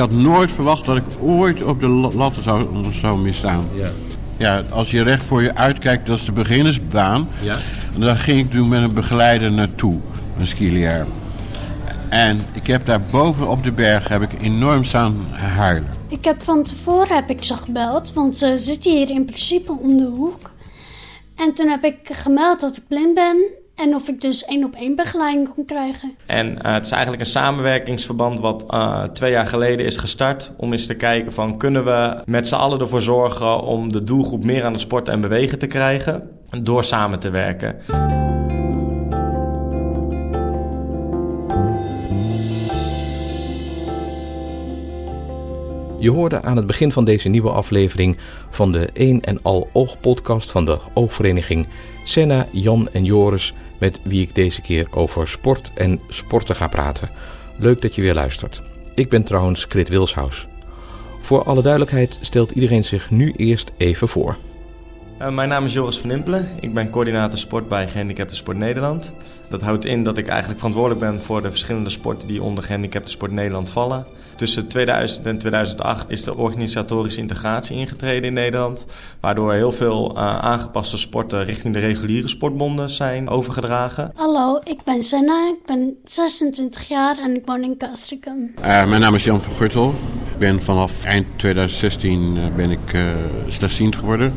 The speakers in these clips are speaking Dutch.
had nooit verwacht dat ik ooit op de la- latten zou, zou misstaan. Ja. Ja, als je recht voor je uitkijkt, dat is de beginnersbaan. Ja. En daar ging ik toen met een begeleider naartoe, een skilier. En ik heb daar boven op de berg heb ik enorm staan huilen. Ik heb van tevoren heb ik ze gebeld, want ze zitten hier in principe om de hoek. En toen heb ik gemeld dat ik blind ben en of ik dus één op één begeleiding kon krijgen. En eh, het is eigenlijk een samenwerkingsverband wat eh, twee jaar geleden is gestart. Om eens te kijken van kunnen we met z'n allen ervoor zorgen om de doelgroep meer aan het sporten en bewegen te krijgen. Door samen te werken. Je hoorde aan het begin van deze nieuwe aflevering van de Een en Al Oog podcast van de Oogvereniging Senna, Jan en Joris, met wie ik deze keer over sport en sporten ga praten. Leuk dat je weer luistert. Ik ben trouwens Krit Wilshuis. Voor alle duidelijkheid stelt iedereen zich nu eerst even voor. Eh, mijn naam is Joris van Impelen. Ik ben coördinator sport bij Gehandicapten Sport Nederland. Dat houdt in dat ik eigenlijk verantwoordelijk ben voor de verschillende sporten die onder Gehandicapten Sport Nederland vallen. Tussen 2000 en 2008 is de organisatorische integratie ingetreden in Nederland. Waardoor heel veel eh, aangepaste sporten richting de reguliere sportbonden zijn overgedragen. Hallo, ik ben Senna, ik ben 26 jaar en ik woon in Castricum. Eh, mijn naam is Jan van Gurtel. Ik ben vanaf eind 2016 eh, ben ik eh slechtziend geworden.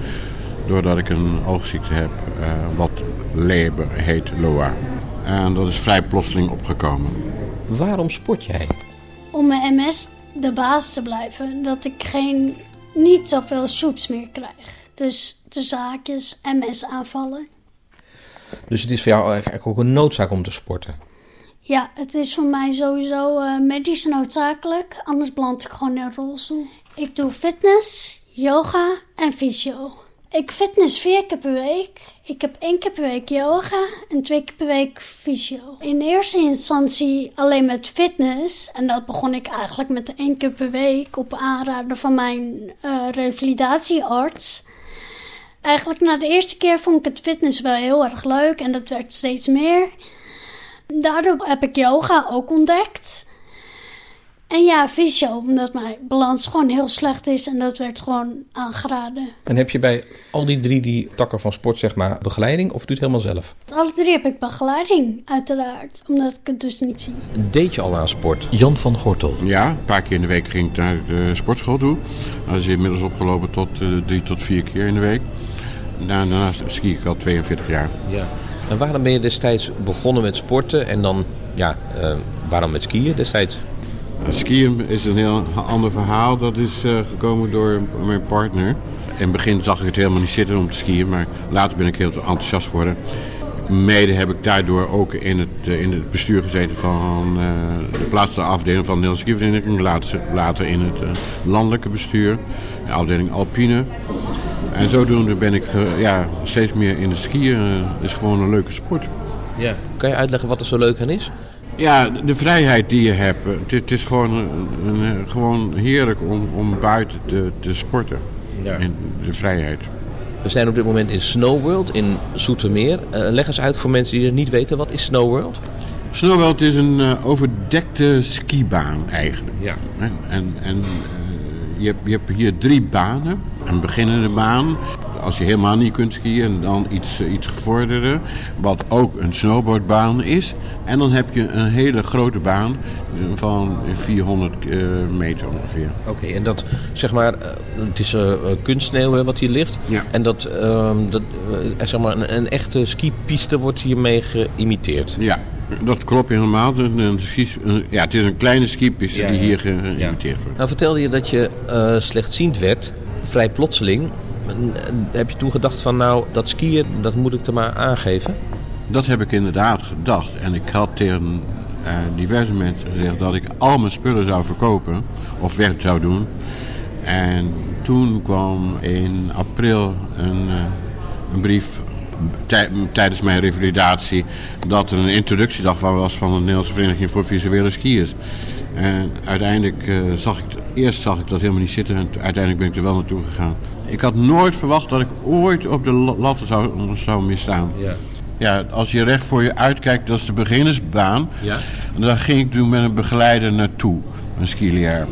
Doordat ik een oogziekte heb, eh, wat Leber heet LOA. En dat is vrij plotseling opgekomen. Waarom sport jij? Om mijn MS de baas te blijven, dat ik geen, niet zoveel soeps meer krijg. Dus de zaakjes MS aanvallen. Dus het is voor jou eigenlijk ook een noodzaak om te sporten. Ja, het is voor mij sowieso eh, medisch noodzakelijk, anders beland ik gewoon in een rolstoel. Ik doe fitness, yoga en fysio. Ik fitness vier keer per week. Ik heb één keer per week yoga en twee keer per week fysio. In eerste instantie alleen met fitness. En dat begon ik eigenlijk met één keer per week op aanraden van mijn eh, revalidatiearts. Eigenlijk na de eerste keer vond ik het fitness wel heel erg leuk en dat werd steeds meer. Daardoor heb ik yoga ook ontdekt. En ja, fysio, omdat mijn balans gewoon heel slecht is en dat werd gewoon aangeraden. En heb je bij al die drie die takken van sport zeg maar begeleiding of doe je het helemaal zelf? Alle drie heb ik begeleiding, uiteraard, omdat ik het dus niet zie. Deed je al aan sport? Jan van Gortel. Ja, een paar keer in de week ging ik naar de sportschool toe. Dat is inmiddels opgelopen tot eh, drie tot vier keer in de week. Daarnaast ski ik al 42 jaar. Ja. En waarom ben je destijds begonnen met sporten en dan, ja, eh, waarom met skiën destijds? Skiën is een heel ander verhaal. Dat is eh, gekomen door mijn partner. In het begin zag ik het helemaal niet zitten om te skiën, maar later ben ik heel enthousiast geworden. Mede heb ik daardoor ook in het, eh, in het bestuur gezeten van eh, de plaatselijke afdeling van de Nederlandse Skivereniging. Later, later in het landelijke bestuur, de afdeling Alpine. En zodoende ben ik ja, steeds meer in de skiën. Het is gewoon een leuke sport. Ja. Kan je uitleggen wat er zo leuk aan is? Ja, de vrijheid die je hebt. Het, het is gewoon, een, een- gewoon heerlijk om, om buiten te, te sporten. Ja. En de vrijheid. We zijn op dit moment in Snow World in Zoetermeer. Eh, leg eens uit voor mensen die het niet weten, wat is Snow World? Snowworld is een eh, overdekte skibaan eigenlijk. Ja. En, en, en eh, je, hebt, je hebt hier drie banen. Een beginnende baan, als je helemaal niet kunt skiën, dan iets, eh, iets gevorderde, wat ook een snowboardbaan is. En dan heb je een hele grote baan van 400 eh, meter ongeveer. Oké, en dat zeg maar, eh, het is kunstsneeuw wat hier ligt. Ja. En dat, ehm, dat zeg maar, een, een echte skipiste wordt hiermee geïmiteerd. Ja, dat klopt helemaal. Ja, het is een kleine skipiste Ja, die hier geïmiteerd wordt. Nou vertelde je dat je slechtziend werd, vrij plotseling. Heb je toen gedacht van nou, dat skiën, dat moet ik er maar aangeven? Dat heb ik inderdaad gedacht. En ik had tegen eh, diverse mensen gezegd dat ik al mijn spullen zou verkopen of weg zou doen. En toen kwam in april een, eh, een brief tij- tijdens mijn revalidatie dat er een introductiedag was van de Nederlandse Vereniging voor Visuele Skiers. En uiteindelijk eh, zag ik, eerst zag ik dat helemaal niet zitten en uiteindelijk ben ik er wel naartoe gegaan. Ik had nooit verwacht dat ik ooit op de la- latten zou, zou misstaan. Ja. Ja, als je recht voor je uitkijkt, dat is de beginnersbaan. Ja. En daar ging ik toen met een begeleider naartoe, een skilier.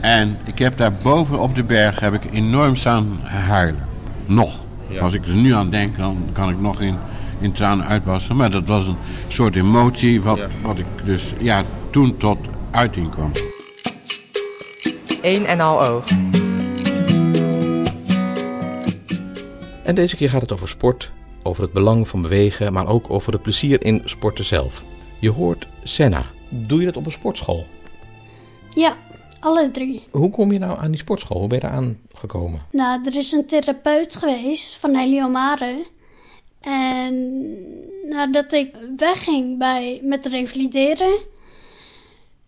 En ik heb daar boven op de berg heb ik enorm staan huilen. Nog. Ja. Als ik er nu aan denk, dan kan ik nog in, in tranen uitbarsten. Maar dat was een soort emotie wat, Ja. wat ik dus ja, toen tot uiting kwam. Eén en al oog. En deze keer gaat het over sport, over het belang van bewegen, maar ook over het plezier in sporten zelf. Je hoort Senna. Doe je dat op een sportschool? Ja, alle drie. Hoe kom je nou aan die sportschool? Hoe ben je eraan gekomen? Nou, er is een therapeut geweest van Heliomare. En nadat ik wegging bij, met revalideren,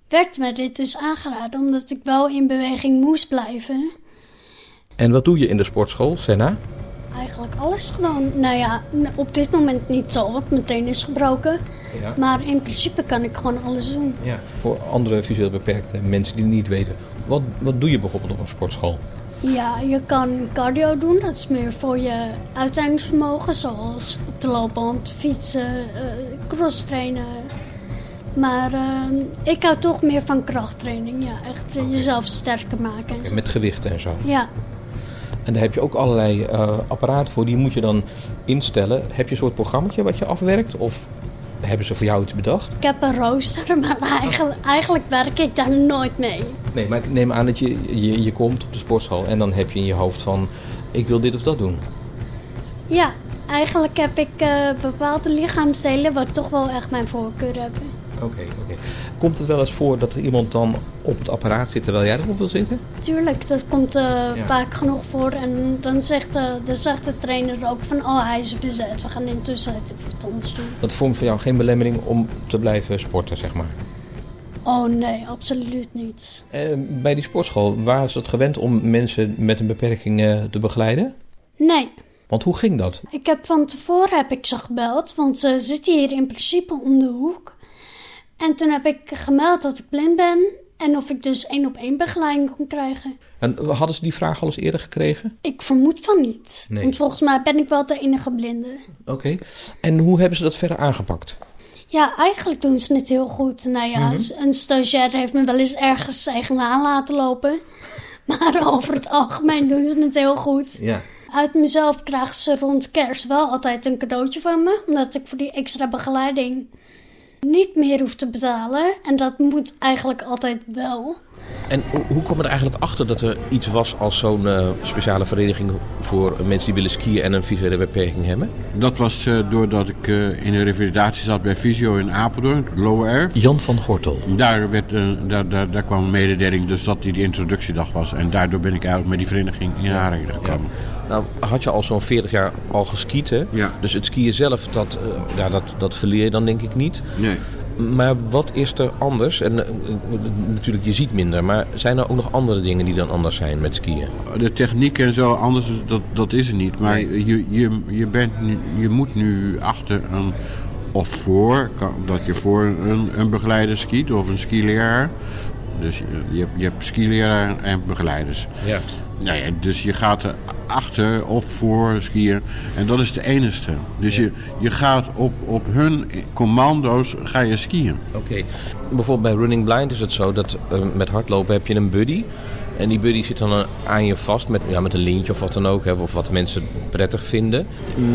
werd me dit dus aangeraden. Omdat ik wel in beweging moest blijven. En wat doe je in de sportschool, Senna? Eigenlijk alles gewoon. Nou ja, op dit moment niet zo, want mijn teen is gebroken. Ja. Maar in principe kan ik gewoon alles doen. ja. Voor andere visueel beperkte mensen die het niet weten. Wat, wat doe je bijvoorbeeld op een sportschool? Ja, je kan cardio doen. Dat is meer voor je uithoudingsvermogen. Zoals op de loopband, fietsen, eh cross trainen. Maar eh, ik hou toch meer van krachttraining. Ja, echt eh, jezelf sterker maken. En zo. Met gewichten en zo. Ja, En daar heb je ook allerlei eh, apparaten voor. Die moet je dan instellen. Heb je een soort programmaatje wat je afwerkt? Of hebben ze voor jou iets bedacht? ik heb een rooster, maar eigenlijk, eigenlijk werk ik daar nooit mee. Nee, maar ik neem aan dat je, je, je komt op de sportschool en dan heb je in je hoofd van... ik wil dit of dat doen. Ja, eigenlijk heb ik eh, bepaalde lichaamsdelen wat toch wel echt mijn voorkeur hebben. Oké, oké. Komt het wel eens voor dat er iemand dan op het apparaat zit terwijl jij erop wil zitten? Tuurlijk, dat komt eh, vaak genoeg voor. En dan zegt, eh, dan zegt de trainer ook van, oh hij is bezet, we gaan intussen wat anders doen. Dat vormt voor jou geen belemmering om te blijven sporten, zeg maar. Oh nee, absoluut niet. Eh, bij die sportschool, waren ze het gewend om mensen met een beperking eh, te begeleiden? Nee, Want hoe ging dat? ik heb van tevoren heb ik ze gebeld, want ze zitten hier in principe om de hoek. En toen heb ik gemeld dat ik blind ben en of ik dus één op één begeleiding kon krijgen. En eh, hadden ze die vraag al eens eerder gekregen? Ik vermoed van niet, Nee. want volgens mij ben ik wel de enige blinde. Oké. En hoe hebben ze dat verder aangepakt? Ja, eigenlijk doen ze het heel goed. Nou ja, een stagiair heeft me wel eens ergens tegenaan laten lopen. Maar over het algemeen doen ze het heel goed. Ja. Uit mezelf krijgen ze rond kerst wel altijd een cadeautje van me. Omdat ik voor die extra begeleiding niet meer hoef te betalen. En dat moet eigenlijk altijd wel. En hoe- kwam er eigenlijk achter dat er iets was als zo'n eh, speciale vereniging voor mensen die willen skiën en een visuele beperking hebben? Dat was eh, doordat ik eh, in de revalidatie zat bij Visio in Apeldoorn, het Lower Erf. Jan van Gortel. Daar, werd, eh, daar, daar, daar kwam een mededeling dus dat die de introductiedag was. En daardoor ben ik eigenlijk met die vereniging in aanraking gekomen. Nou, had je al zo'n 40 jaar al geskiet, hè? Ja. Dus het skiën zelf, dat, eh, ja, dat, dat verleer je dan denk ik niet. Nee. Maar wat is er anders? En eh, natuurlijk, je ziet minder. Maar zijn er ook nog andere dingen die dan anders zijn met skiën? De techniek en zo, anders, dat, dat is het niet. Maar je, je, je, bent nu, je moet nu achter een, of voor, kan- dat je voor een, een begeleider skiet of een skileraar. Dus je, je, hebt, skileraar en begeleiders. Ja. Nou ja, dus je gaat er achter of voor skiën. En dat is de enigste. Dus je, je gaat op, op hun commando's ga je skiën. Oké. Bijvoorbeeld bij Running Blind is het zo dat eh, met hardlopen heb je een buddy. En die buddy zit dan aan je vast met, ja, met een lintje of wat dan ook. Hè, of wat mensen prettig vinden.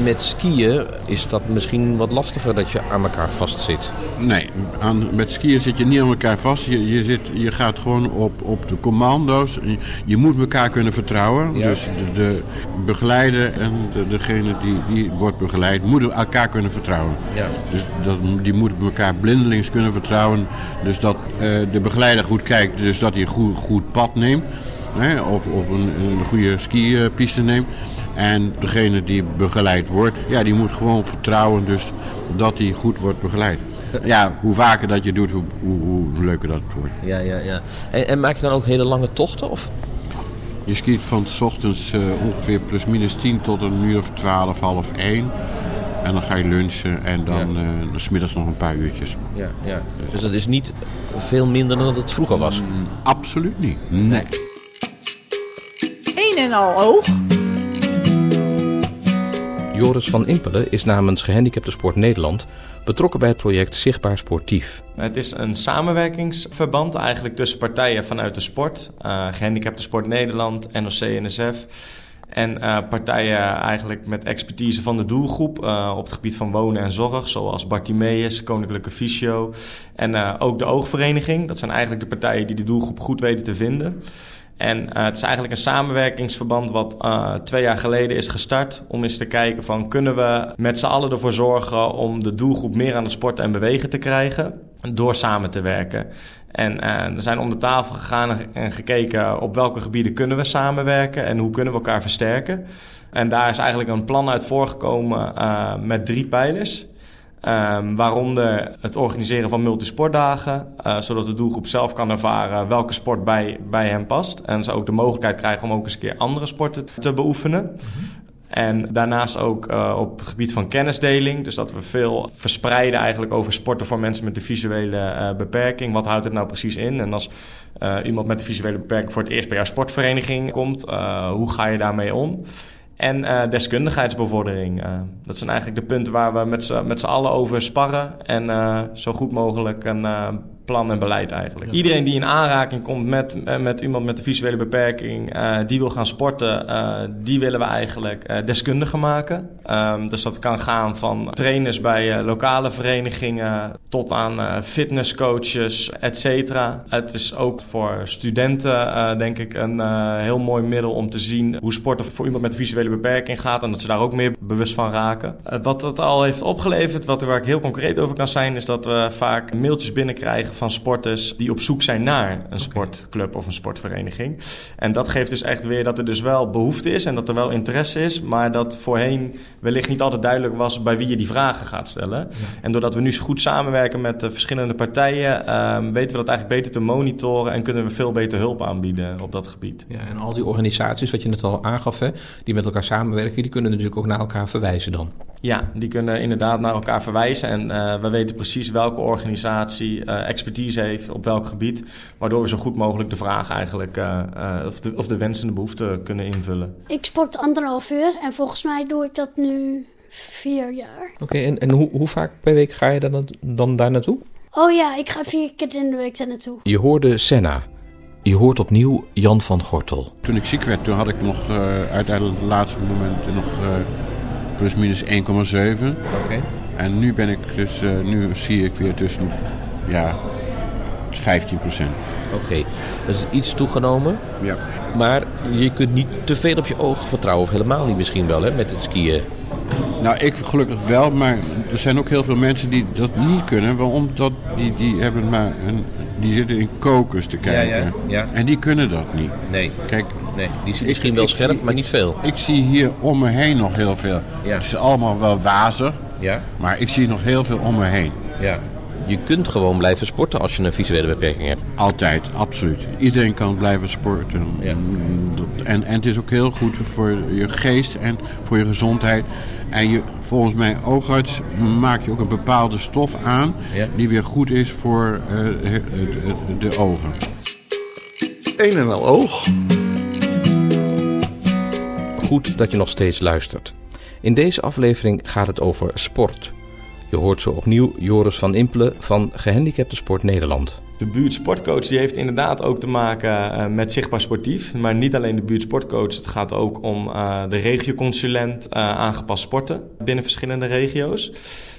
Met skiën is dat misschien wat lastiger dat je aan elkaar vast zit. Nee, aan, met skiën zit je niet aan elkaar vast. Je, je, zit, je gaat gewoon op, op de commando's. Je, je moet elkaar kunnen vertrouwen. Ja. Dus de, de begeleider en de, degene die, die wordt begeleid, moeten elkaar kunnen vertrouwen. Ja. Dus dat, die moeten elkaar blindelings kunnen vertrouwen. Dus dat eh, de begeleider goed kijkt, dus dat hij een goed, goed pad neemt. Hè, of of een, een goede skipiste neemt. En degene die begeleid wordt, ja, die moet gewoon vertrouwen dus dat hij goed wordt begeleid. Ja, hoe vaker dat je doet, hoe, hoe, hoe leuker dat het wordt. Ja, ja, ja. En, en maak je dan ook hele lange tochten? Of? Je skiet van s ochtends eh, ongeveer plus minus 10 tot een uur of 12, half 1. En dan ga je lunchen en dan Ja. s smiddags nog een paar uurtjes. Ja, ja. Dus dat is niet veel minder dan dat het vroeger was. Mm, absoluut niet. Nee. En al oog. Joris van Impelen is namens Gehandicapten Sport Nederland betrokken bij het project Zichtbaar Sportief. Het is een samenwerkingsverband eigenlijk tussen partijen vanuit de sport. Uh, Gehandicapten Sport Nederland, NOC, NSF. En uh, partijen eigenlijk met expertise van de doelgroep uh, op het gebied van wonen en zorg, zoals Bartimeus, Koninklijke Fysio en uh, ook de Oogvereniging. Dat zijn eigenlijk de partijen die de doelgroep goed weten te vinden. En uh, het is eigenlijk een samenwerkingsverband wat uh, twee jaar geleden is gestart. Om eens te kijken van kunnen we met z'n allen ervoor zorgen om de doelgroep meer aan het sporten en bewegen te krijgen. Door samen te werken. En we zijn om de tafel gegaan en gekeken op welke gebieden kunnen we samenwerken en hoe kunnen we elkaar versterken. En daar is eigenlijk een plan uit voorgekomen met drie pijlers. Um, waaronder het organiseren van multisportdagen, uh, zodat de doelgroep zelf kan ervaren welke sport bij, bij hem past. En ze ook de mogelijkheid krijgen om ook eens een keer andere sporten te beoefenen. En daarnaast ook uh, op het gebied van kennisdeling. Dus dat we veel verspreiden eigenlijk over sporten voor mensen met de visuele uh, beperking. Wat houdt het nou precies in? En als iemand met de visuele beperking voor het eerst bij jouw sportvereniging komt, hoe ga je daarmee om? En uh, deskundigheidsbevordering. Uh, dat zijn eigenlijk de punten waar we met z'n allen over sparren. En uh, zo goed mogelijk een plan en beleid eigenlijk. Iedereen die in aanraking komt met, met iemand met een visuele beperking, uh, die wil gaan sporten, uh, die willen we eigenlijk deskundigen maken. Um, dus dat kan gaan van trainers bij lokale verenigingen tot aan fitnesscoaches, et cetera. Het is ook voor studenten, denk ik, een heel mooi middel om te zien hoe sporten voor iemand met een visuele beperking gaat en dat ze daar ook meer bewust van raken. wat het al heeft opgeleverd, wat, waar ik heel concreet over kan zijn, is dat we vaak mailtjes binnenkrijgen van sporters die op zoek zijn naar een sportclub of een sportvereniging. En dat geeft dus echt weer dat er dus wel behoefte is en dat er wel interesse is, maar dat voorheen wellicht niet altijd duidelijk was bij wie je die vragen gaat stellen. Ja. En doordat we nu goed samenwerken met de verschillende partijen, um, weten we dat eigenlijk beter te monitoren en kunnen we veel beter hulp aanbieden op dat gebied. Ja, en al die organisaties, wat je net al aangaf, hè, die met elkaar samenwerken, die kunnen natuurlijk ook naar elkaar verwijzen dan. Ja, die kunnen inderdaad naar elkaar verwijzen. En uh, we weten precies welke organisatie uh, expertise heeft op welk gebied. Waardoor we zo goed mogelijk de vraag eigenlijk, uh, of, de, of de wensen en de behoeften kunnen invullen. Ik sport anderhalf uur en volgens mij doe ik dat nu vier jaar. Oké, okay, en, en hoe, hoe vaak per week ga je dan, dan daar naartoe? Oh ja, ik ga vier keer in de week daar naartoe. Je hoorde Senna. Je hoort opnieuw Jan van Gortel. Toen ik ziek werd, toen had ik nog uiteindelijk het laatste moment nog plus minus 1,7. Oké. Okay. En nu ben ik dus, uh, nu zie ik weer tussen, ja, 15 procent. Oké, okay. dat is iets toegenomen. Ja. Maar je kunt niet te veel op je ogen vertrouwen, of helemaal niet misschien wel, hè, met het skiën. Nou, ik gelukkig wel, maar er zijn ook heel veel mensen die dat niet kunnen. Waarom? Dat, die, die, hebben maar een, die zitten in kokers te kijken. Ja, ja, ja. En die kunnen dat niet. Nee. Kijk, nee, die zien misschien wel scherp, zie, maar niet veel. Ik zie hier om me heen nog heel veel. Ja. Het is allemaal wel wazig, ja. maar ik zie nog heel veel om me heen. Ja. Je kunt gewoon blijven sporten als je een visuele beperking hebt. Altijd, absoluut. Iedereen kan blijven sporten. Ja. En, en het is ook heel goed voor je geest en voor je gezondheid. En je, volgens mijn oogarts maak je ook een bepaalde stof aan ja. die weer goed is voor uh, de ogen. Een en al oog. Goed dat je nog steeds luistert. In deze aflevering gaat het over sport. Je hoort zo opnieuw Joris van Impelen van Gehandicapten Sport Nederland. De buurtsportcoach die heeft inderdaad ook te maken uh, met zichtbaar sportief. Maar niet alleen de buurtsportcoach. Het gaat ook om uh, de regioconsulent uh, aangepast sporten binnen verschillende regio's.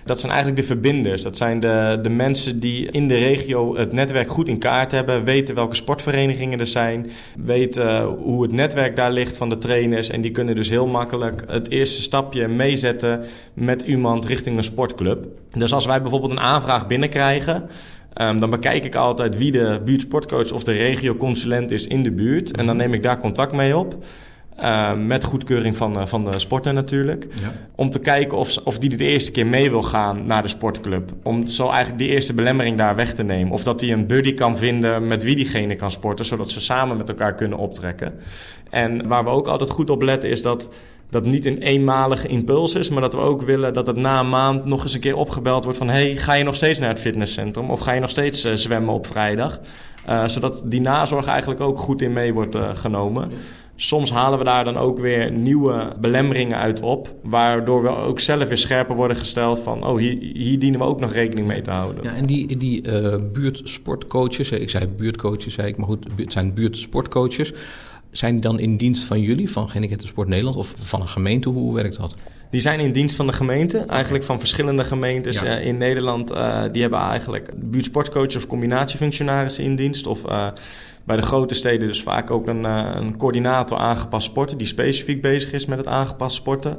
Dat zijn eigenlijk de verbinders. Dat zijn de, de mensen die in de regio het netwerk goed in kaart hebben. Weten welke sportverenigingen er zijn. Weten hoe het netwerk daar ligt van de trainers. En die kunnen dus heel makkelijk het eerste stapje meezetten met iemand richting een sportclub. Dus als wij bijvoorbeeld een aanvraag binnenkrijgen... Um, dan bekijk ik altijd wie de buurtsportcoach of de regioconsulent is in de buurt. En dan neem ik daar contact mee op. Uh, met goedkeuring van, uh, van de sporter natuurlijk. Ja. Om te kijken of, of die de eerste keer mee wil gaan naar de sportclub. Om zo eigenlijk die eerste belemmering daar weg te nemen. Of dat hij een buddy kan vinden met wie diegene kan sporten. Zodat ze samen met elkaar kunnen optrekken. En waar we ook altijd goed op letten is dat dat niet een eenmalige impuls is, maar dat we ook willen dat het na een maand nog eens een keer opgebeld wordt van hey, ga je nog steeds naar het fitnesscentrum of ga je nog steeds uh, zwemmen op vrijdag? Uh, zodat die nazorg eigenlijk ook goed in mee wordt uh, genomen. Soms halen we daar dan ook weer nieuwe belemmeringen uit op, waardoor we ook zelf weer scherper worden gesteld van, oh, hier, hier dienen we ook nog rekening mee te houden. Ja, en die, die buurtsportcoaches, ik zei buurtcoaches, zei ik, maar goed, het zijn buurtsportcoaches. Zijn die dan in dienst van jullie, van Gehandicapten Sport Nederland, of van een gemeente? Hoe werkt dat? Die zijn in dienst van de gemeente, eigenlijk van verschillende gemeentes ja. uh, in Nederland. Uh, die hebben eigenlijk buurtsportcoaches of combinatiefunctionarissen in dienst. Of uh, bij de grote steden dus vaak ook een, een, coördinator aangepast sporten... die specifiek bezig is met het aangepast sporten.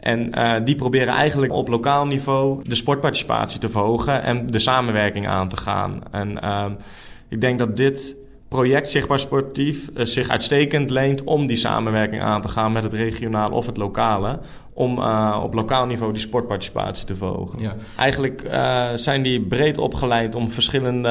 En die proberen eigenlijk op lokaal niveau de sportparticipatie te verhogen... en de samenwerking aan te gaan. En ehm, ik denk dat dit project Zichtbaar Sportief uh, zich uitstekend leent om die samenwerking aan te gaan met het regionale of het lokale. Om uh, op lokaal niveau die sportparticipatie te verhogen. Ja. Eigenlijk uh, zijn die breed opgeleid om verschillende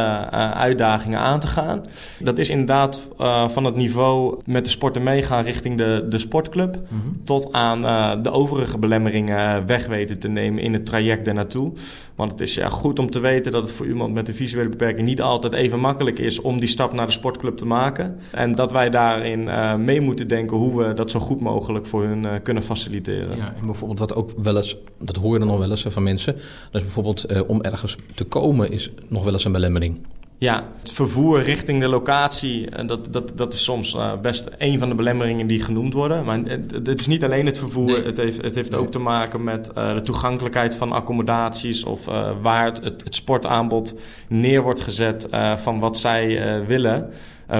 uitdagingen aan te gaan. Dat is inderdaad van het niveau met de sporten meegaan richting de, de sportclub. Mm -hmm. Tot aan de overige belemmeringen weg weten te nemen in het traject ernaartoe. Want het is ja, goed om te weten dat het voor iemand met een visuele beperking niet altijd even makkelijk is om die stap naar de sportclub te maken. En dat wij daarin mee moeten denken hoe we dat zo goed mogelijk voor hun kunnen faciliteren. Ja, en bijvoorbeeld wat ook wel eens, dat hoor je dan nog wel eens van mensen, dat is bijvoorbeeld uh, om ergens te komen is nog wel eens een belemmering. Ja, het vervoer richting de locatie, dat, dat, dat is soms best een van de belemmeringen die genoemd worden. Maar het, het is niet alleen het vervoer, nee. het heeft, het heeft nee. ook te maken met uh, de toegankelijkheid van accommodaties of uh, waar het, het, het, sportaanbod neer wordt gezet van wat zij willen.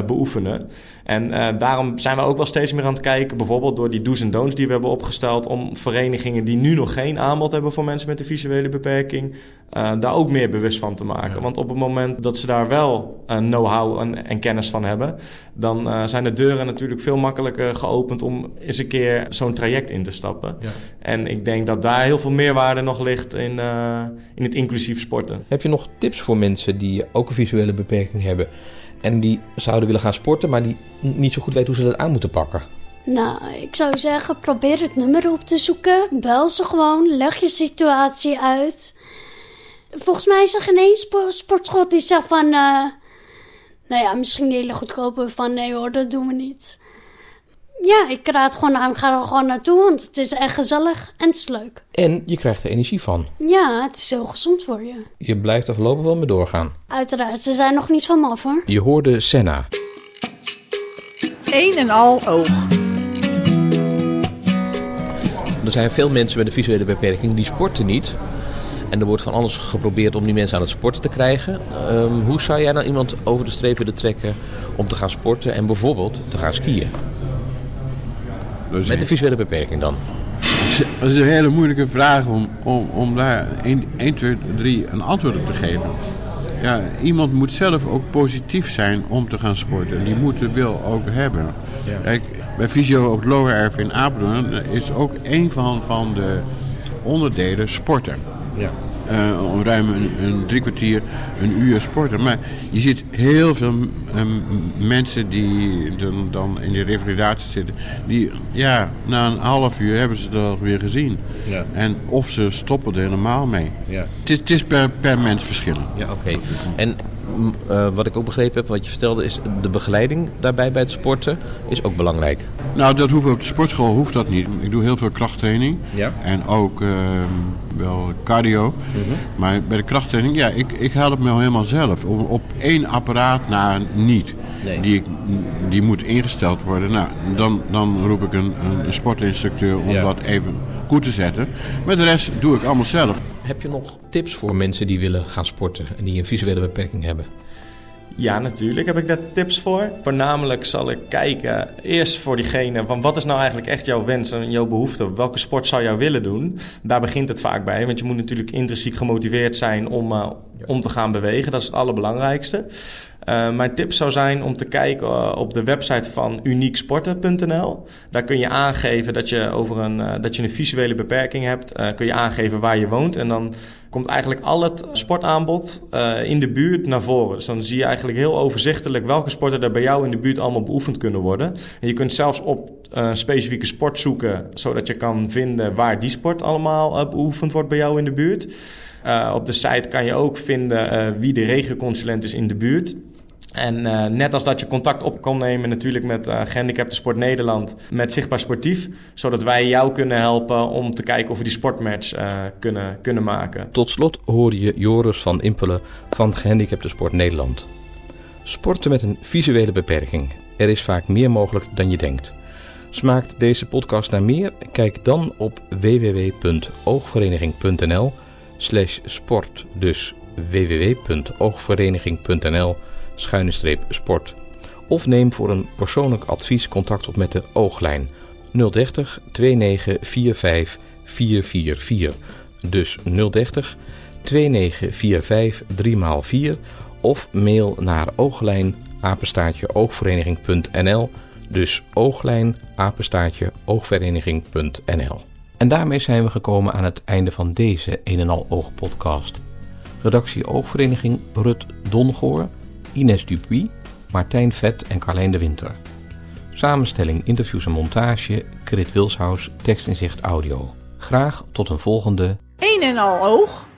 Beoefenen. En uh, daarom zijn we ook wel steeds meer aan het kijken, bijvoorbeeld door die do's en don'ts die we hebben opgesteld, om verenigingen die nu nog geen aanbod hebben voor mensen met een visuele beperking, uh, daar ook meer bewust van te maken. Ja. Want op het moment dat ze daar wel know-how en, en, kennis van hebben, dan zijn de deuren natuurlijk veel makkelijker geopend om eens een keer zo'n traject in te stappen. Ja. En ik denk dat daar heel veel meerwaarde nog ligt in, in het inclusief sporten. Heb je nog tips voor mensen die ook een visuele beperking hebben? En die zouden willen gaan sporten, maar die niet zo goed weten hoe ze dat aan moeten pakken. Nou, ik zou zeggen, probeer het nummer op te zoeken. Bel ze gewoon, leg je situatie uit. Volgens mij is er geen één sportschool die zegt van... Uh, nou ja, misschien een hele goedkope van... Nee hoor, dat doen we niet. Ja, ik raad gewoon aan, ga er gewoon naartoe, want het is echt gezellig en het is leuk. En je krijgt er energie van. Ja, het is heel gezond voor je. Je blijft er voorlopig wel mee doorgaan. Uiteraard, ze zijn nog niet van af hoor. Je hoorde Senna. Een en al oog. Er zijn veel mensen met een visuele beperking die sporten niet. En er wordt van alles geprobeerd om die mensen aan het sporten te krijgen. Um, hoe zou jij nou iemand over de streep willen trekken om te gaan sporten en bijvoorbeeld te gaan skiën? Met de visuele beperking dan? Dat is een hele moeilijke vraag om, om, om daar 1, 1, 2, 3 een antwoord op te geven. Ja, iemand moet zelf ook positief zijn om te gaan sporten. Die moet de wil ook hebben. Ja. Kijk, bij Fysio op Lower Erf in Apeldoorn is ook een van, van de onderdelen sporten. Ja. Uh, ruim een, een, drie kwartier, een uur sporten. Maar je ziet heel veel um, mensen die dan, dan, in die revalidatie zitten, die ja, na een half uur hebben ze dat weer gezien. Ja. En of ze stoppen er helemaal mee. Ja. Het, het is per, per mens verschillend. Ja, oké. Okay. En uh, wat ik ook begrepen heb, wat je vertelde, is de begeleiding daarbij bij het sporten is ook belangrijk. Nou, dat hoeft op de sportschool hoeft dat niet. Ik doe heel veel krachttraining ja. en ook uh, wel cardio. Mm -hmm. Maar bij de krachttraining, ja, ik, ik haal het me helemaal zelf. Op, op één apparaat na niet. Nee. Die, die moet ingesteld worden. Nou, dan, dan roep ik een, een sportinstructeur om ja. dat even goed te zetten. Maar de rest doe ik allemaal zelf. Heb je nog tips voor mensen die willen gaan sporten en die een visuele beperking hebben? Ja, natuurlijk heb ik daar tips voor. Voornamelijk zal ik kijken eerst voor diegene van wat is nou eigenlijk echt jouw wens en jouw behoefte? Welke sport zou jij willen doen? Daar begint het vaak bij, want je moet natuurlijk intrinsiek gemotiveerd zijn om, uh, om te gaan bewegen. Dat is het allerbelangrijkste. Uh, mijn tip zou zijn om te kijken uh, op de website van unieksporten.nl. Daar kun je aangeven dat je, over een, uh, dat je een visuele beperking hebt. kun je aangeven waar je woont. En dan komt eigenlijk al het sportaanbod in de buurt naar voren. Dus dan zie je eigenlijk heel overzichtelijk welke sporten er bij jou in de buurt allemaal beoefend kunnen worden. En je kunt zelfs op een specifieke sport zoeken, zodat je kan vinden waar die sport allemaal beoefend wordt bij jou in de buurt. op de site kan je ook vinden wie de regioconsulent is in de buurt. En net als dat je contact op kan nemen natuurlijk met uh, Gehandicapten Sport Nederland, met Zichtbaar Sportief, zodat wij jou kunnen helpen om te kijken of we die sportmatch kunnen, kunnen maken. Tot slot hoorde je Joris van Impelen van Gehandicapten Sport Nederland. Sporten met een visuele beperking. Er is vaak meer mogelijk dan je denkt. Smaakt deze podcast naar meer? Kijk dan op www.oogvereniging.nl sport. Dus www.oogvereniging.nl sport. Of neem voor een persoonlijk advies contact op met de ooglijn 030 2945 444. Dus 030 2945 3x4 of mail naar ooglijn apenstaartje oogvereniging.nl. Dus ooglijn apenstaartje oogvereniging.nl. En daarmee zijn we gekomen aan het einde van deze een en al oog podcast. Redactie Oogvereniging Rut Dongoor Ines Dupuy, Martijn Vet en Carlijn de Winter. Samenstelling, interviews en montage, Krit Wilshuis, tekstinzicht audio. Graag tot een volgende... Een en al oog.